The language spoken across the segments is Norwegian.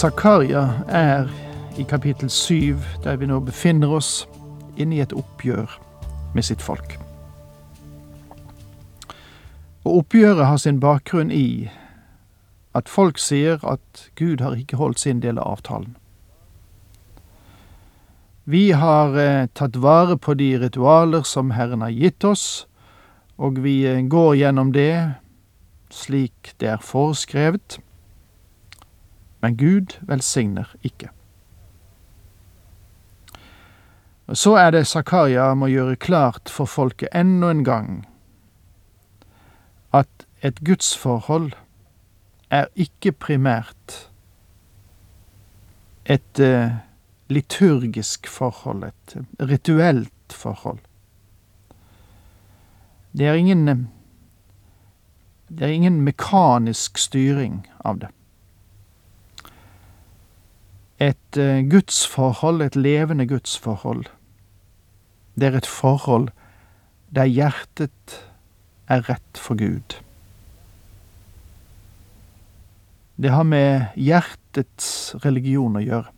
Zakaria er i kapittel syv, der vi nå befinner oss, inne i et oppgjør med sitt folk. Og oppgjøret har sin bakgrunn i at folk sier at Gud har ikke holdt sin del av avtalen. Vi har eh, tatt vare på de ritualer som Herren har gitt oss, og vi eh, går gjennom det slik det er foreskrevet, men Gud velsigner ikke. Så er det Zakaria må gjøre klart for folket enda en gang at et gudsforhold er ikke primært et uh, liturgisk forhold, et rituelt forhold. Det er ingen Det er ingen mekanisk styring av det. Et uh, gudsforhold, et levende gudsforhold, det er et forhold der hjertet er rett for Gud. Det har med hjertets religion å gjøre.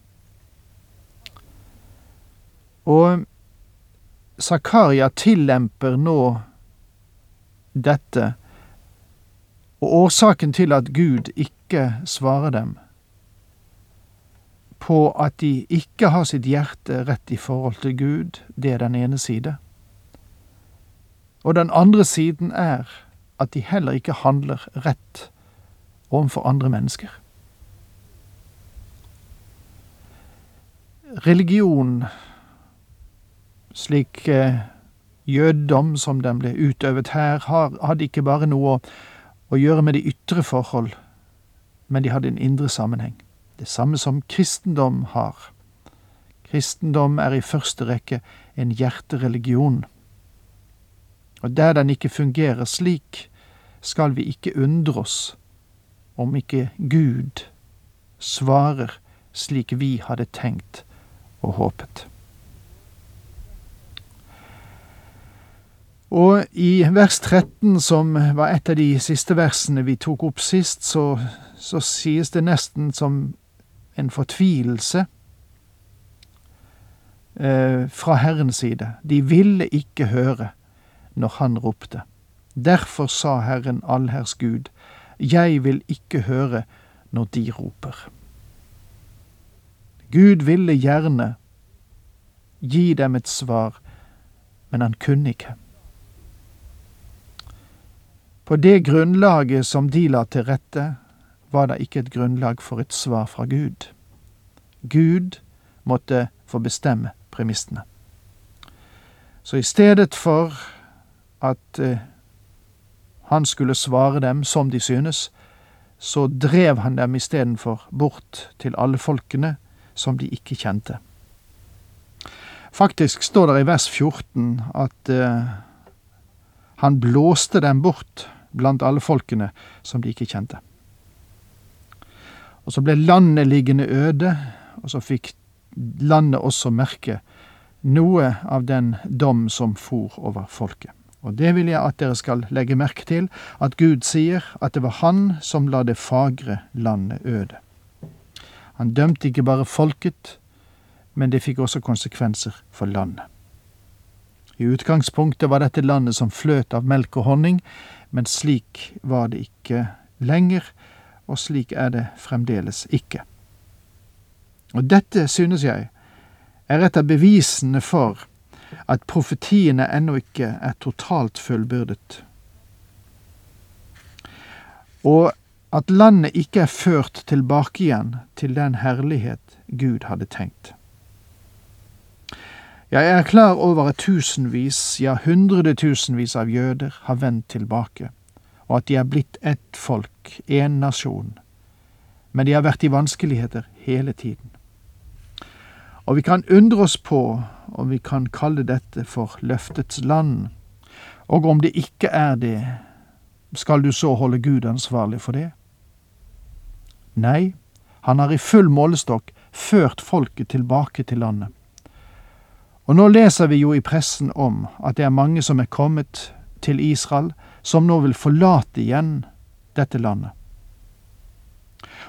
Og Zakaria tillemper nå dette, og årsaken til at Gud ikke svarer dem, på at de ikke har sitt hjerte rett i forhold til Gud, det er den ene side. Og den andre siden er at de heller ikke handler rett overfor andre mennesker. Religion, slik jøddom jødedom som den ble utøvet her, hadde ikke bare noe å gjøre med de ytre forhold, men de hadde en indre sammenheng. Det samme som kristendom har. Kristendom er i første rekke en hjertereligion. Og der den ikke fungerer slik, skal vi ikke undre oss om ikke Gud svarer slik vi hadde tenkt og håpet. Og i vers 13, som var et av de siste versene vi tok opp sist, så, så sies det nesten som en fortvilelse eh, fra Herrens side. De ville ikke høre når han ropte. Derfor sa Herren allherrs Gud, jeg vil ikke høre når de roper. Gud ville gjerne gi dem et svar, men han kunne ikke. På det grunnlaget som de la til rette, var det ikke et grunnlag for et svar fra Gud. Gud måtte få bestemme premissene. Så i stedet for at eh, han skulle svare dem som de synes, så drev han dem istedenfor bort til alle folkene som de ikke kjente. Faktisk står det i vers 14 at eh, han blåste dem bort blant alle folkene som de ikke kjente. Og så ble landet liggende øde, og så fikk landet også merke noe av den dom som for over folket. Og det vil jeg at dere skal legge merke til, at Gud sier at det var Han som la det fagre landet øde. Han dømte ikke bare folket, men det fikk også konsekvenser for landet. I utgangspunktet var dette landet som fløt av melk og honning, men slik var det ikke lenger, og slik er det fremdeles ikke. Og dette, synes jeg, er et av bevisene for at profetiene ennå ikke er totalt fullbyrdet. Og at landet ikke er ført tilbake igjen til den herlighet Gud hadde tenkt. Jeg er klar over at tusenvis, ja hundretusenvis av jøder har vendt tilbake, og at de er blitt ett folk, én nasjon. men de har vært i vanskeligheter hele tiden. Og vi kan undre oss på om vi kan kalle dette for løftets land, og om det ikke er det, skal du så holde Gud ansvarlig for det? Nei, han har i full målestokk ført folket tilbake til landet. Og nå leser vi jo i pressen om at det er mange som er kommet til Israel, som nå vil forlate igjen dette landet.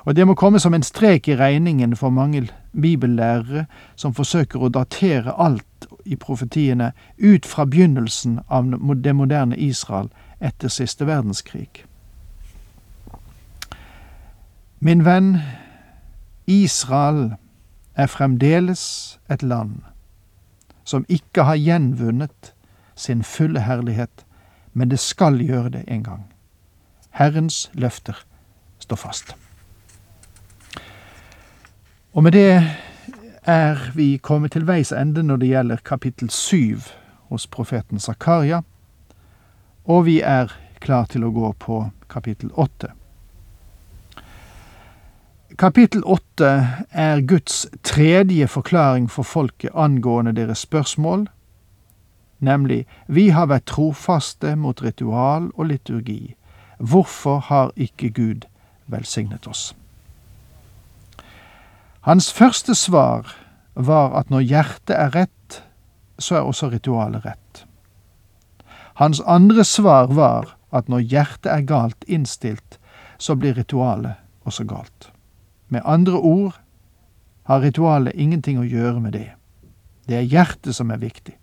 Og det må komme som en strek i regningen for mange bibellærere som forsøker å datere alt i profetiene ut fra begynnelsen av det moderne Israel etter siste verdenskrig. Min venn, Israel er fremdeles et land som ikke har gjenvunnet sin fulle herlighet, men det skal gjøre det en gang. Herrens løfter står fast. Og med det er vi kommet til veis ende når det gjelder kapittel syv hos profeten Zakaria, og vi er klar til å gå på kapittel åtte. Kapittel åtte er Guds tredje forklaring for folket angående deres spørsmål, nemlig Vi har vært trofaste mot ritual og liturgi. Hvorfor har ikke Gud velsignet oss? Hans første svar var at når hjertet er rett, så er også ritualet rett. Hans andre svar var at når hjertet er galt innstilt, så blir ritualet også galt. Med andre ord har ritualet ingenting å gjøre med det. Det er hjertet som er viktig.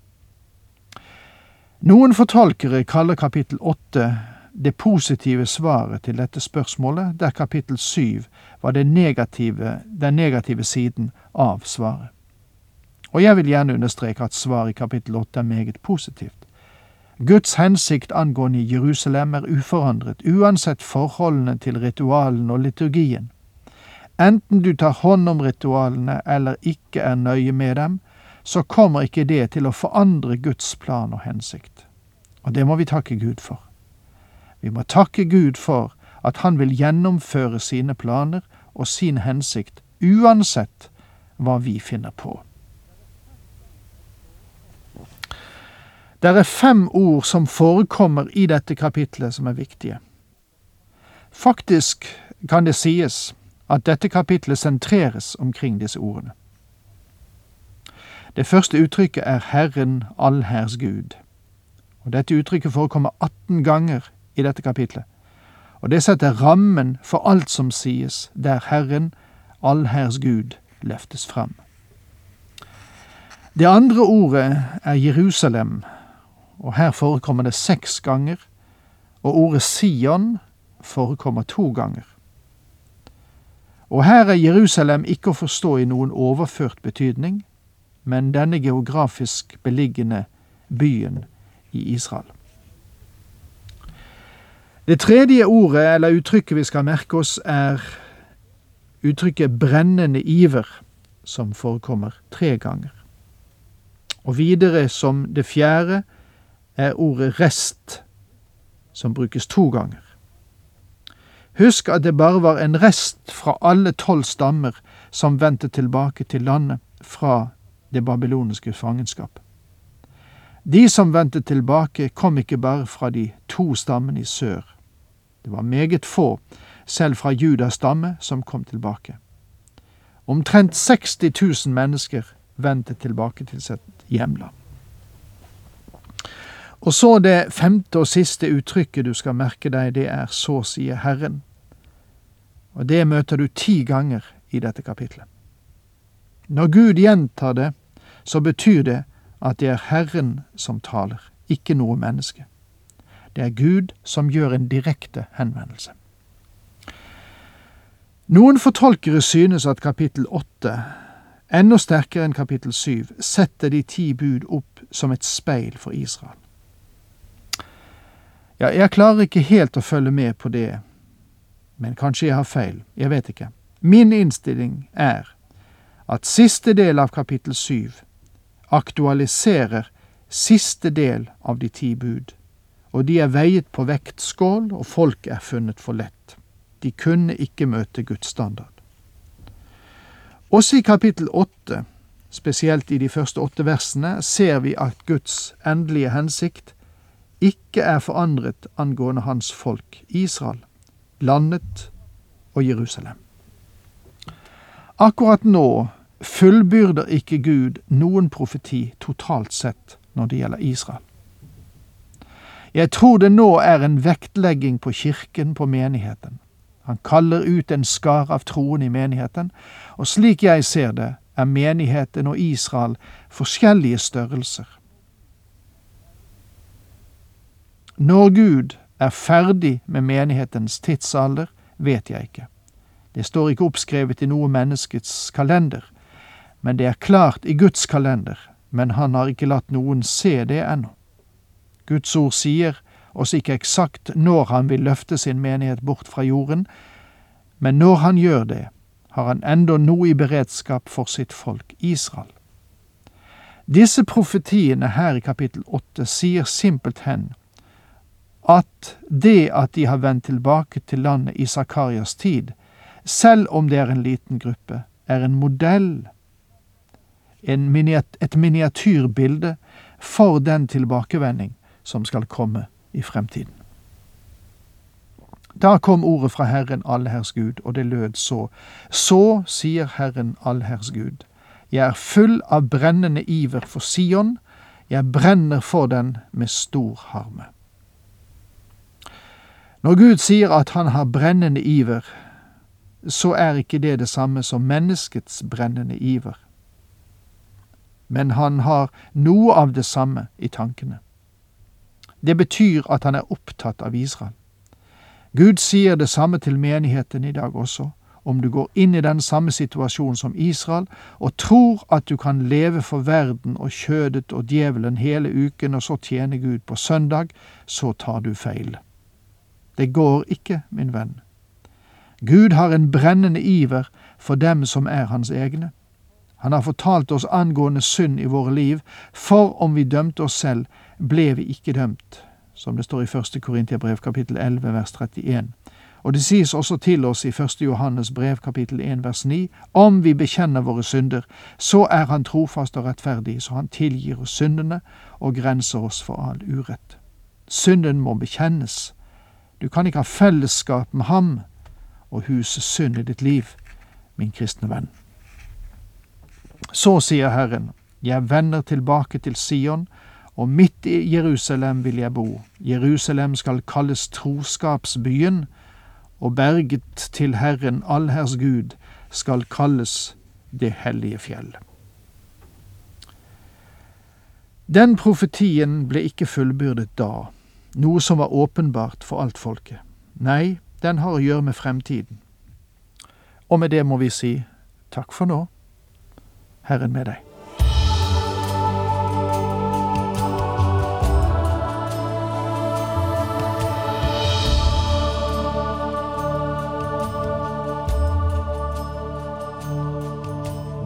Noen fortolkere kaller kapittel åtte det positive svaret til dette spørsmålet, der kapittel syv var negative, den negative siden av svaret. Og jeg vil gjerne understreke at svaret i kapittel åtte er meget positivt. Guds hensikt angående Jerusalem er uforandret, uansett forholdene til ritualen og liturgien. Enten du tar hånd om ritualene eller ikke er nøye med dem, så kommer ikke det til å forandre Guds plan og hensikt. Og det må vi takke Gud for. Vi må takke Gud for at Han vil gjennomføre sine planer og sin hensikt, uansett hva vi finner på. Det er fem ord som forekommer i dette kapitlet som er viktige. Faktisk kan det sies at dette kapitlet sentreres omkring disse ordene. Det første uttrykket er Herren allherrs Gud. Og Dette uttrykket forekommer 18 ganger i dette kapitlet. Og det setter rammen for alt som sies, der Herren, allherrs Gud, løftes fram. Det andre ordet er Jerusalem, og her forekommer det seks ganger, og ordet Sion forekommer to ganger. Og her er Jerusalem ikke å forstå i noen overført betydning, men denne geografisk beliggende byen i Israel. Det tredje ordet, eller uttrykket vi skal merke oss, er uttrykket brennende iver, som forekommer tre ganger. Og videre som det fjerde er ordet rest, som brukes to ganger. Husk at det bare var en rest fra alle tolv stammer som vendte tilbake til landet fra det babyloniske fangenskap. De som vendte tilbake, kom ikke bare fra de to stammene i sør. Det var meget få, selv fra Judas stamme, som kom tilbake. Omtrent 60 000 mennesker vendte tilbake til sitt hjemland. Og så det femte og siste uttrykket du skal merke deg, det er så sier Herren. Og det møter du ti ganger i dette kapitlet. Når Gud gjentar det, så betyr det at det er Herren som taler, ikke noe menneske. Det er Gud som gjør en direkte henvendelse. Noen fortolkere synes at kapittel åtte, enda sterkere enn kapittel syv, setter de ti bud opp som et speil for Israel. Ja, jeg klarer ikke helt å følge med på det, men kanskje jeg har feil, jeg vet ikke. Min innstilling er at siste del av kapittel syv aktualiserer siste del av de ti bud og de er veiet på vektskål, og folk er funnet for lett. De kunne ikke møte Guds standard. Også i kapittel åtte, spesielt i de første åtte versene, ser vi at Guds endelige hensikt ikke er forandret angående hans folk Israel, landet og Jerusalem. Akkurat nå fullbyrder ikke Gud noen profeti totalt sett når det gjelder Israel. Jeg tror det nå er en vektlegging på kirken, på menigheten. Han kaller ut en skar av troende i menigheten, og slik jeg ser det, er menigheten og Israel forskjellige størrelser. Når Gud er ferdig med menighetens tidsalder, vet jeg ikke. Det står ikke oppskrevet i noe menneskets kalender, men det er klart i Guds kalender, men han har ikke latt noen se det ennå. Guds ord sier oss ikke eksakt når han vil løfte sin menighet bort fra jorden, men når han gjør det, har han enda noe i beredskap for sitt folk Israel. Disse profetiene her i kapittel åtte sier simpelthen at det at de har vendt tilbake til landet i Zakarias tid, selv om det er en liten gruppe, er en modell, en miniat et miniatyrbilde for den tilbakevending som skal komme i fremtiden. Da kom ordet fra Herren allherrs Gud, og det lød så. Så sier Herren allherrs Gud, jeg er full av brennende iver for Sion, jeg brenner for den med stor harme. Når Gud sier at han har brennende iver, så er ikke det det samme som menneskets brennende iver. Men han har noe av det samme i tankene. Det betyr at han er opptatt av Israel. Gud sier det samme til menigheten i dag også, om du går inn i den samme situasjonen som Israel og tror at du kan leve for verden og kjødet og djevelen hele uken og så tjene Gud på søndag, så tar du feil. Det går ikke, min venn. Gud har en brennende iver for dem som er hans egne. Han har fortalt oss angående synd i våre liv, for om vi dømte oss selv, ble vi ikke dømt, som det står i 1. Korintiabrev kapittel 11 vers 31. Og det sies også til oss i 1. Johannes brev kapittel 1 vers 9, om vi bekjenner våre synder, så er Han trofast og rettferdig, så Han tilgir oss syndene og grenser oss for all urett. Synden må bekjennes, du kan ikke ha fellesskap med ham og huse synd i ditt liv, min kristne venn. Så sier Herren, jeg vender tilbake til Sion, og midt i Jerusalem vil jeg bo. Jerusalem skal kalles troskapsbyen, og berget til Herren allherrs Gud skal kalles det hellige fjell. Den profetien ble ikke fullbyrdet da noe som var åpenbart for alt folket. Nei, den har å gjøre med fremtiden. Og med det må vi si takk for nå, Herren med deg.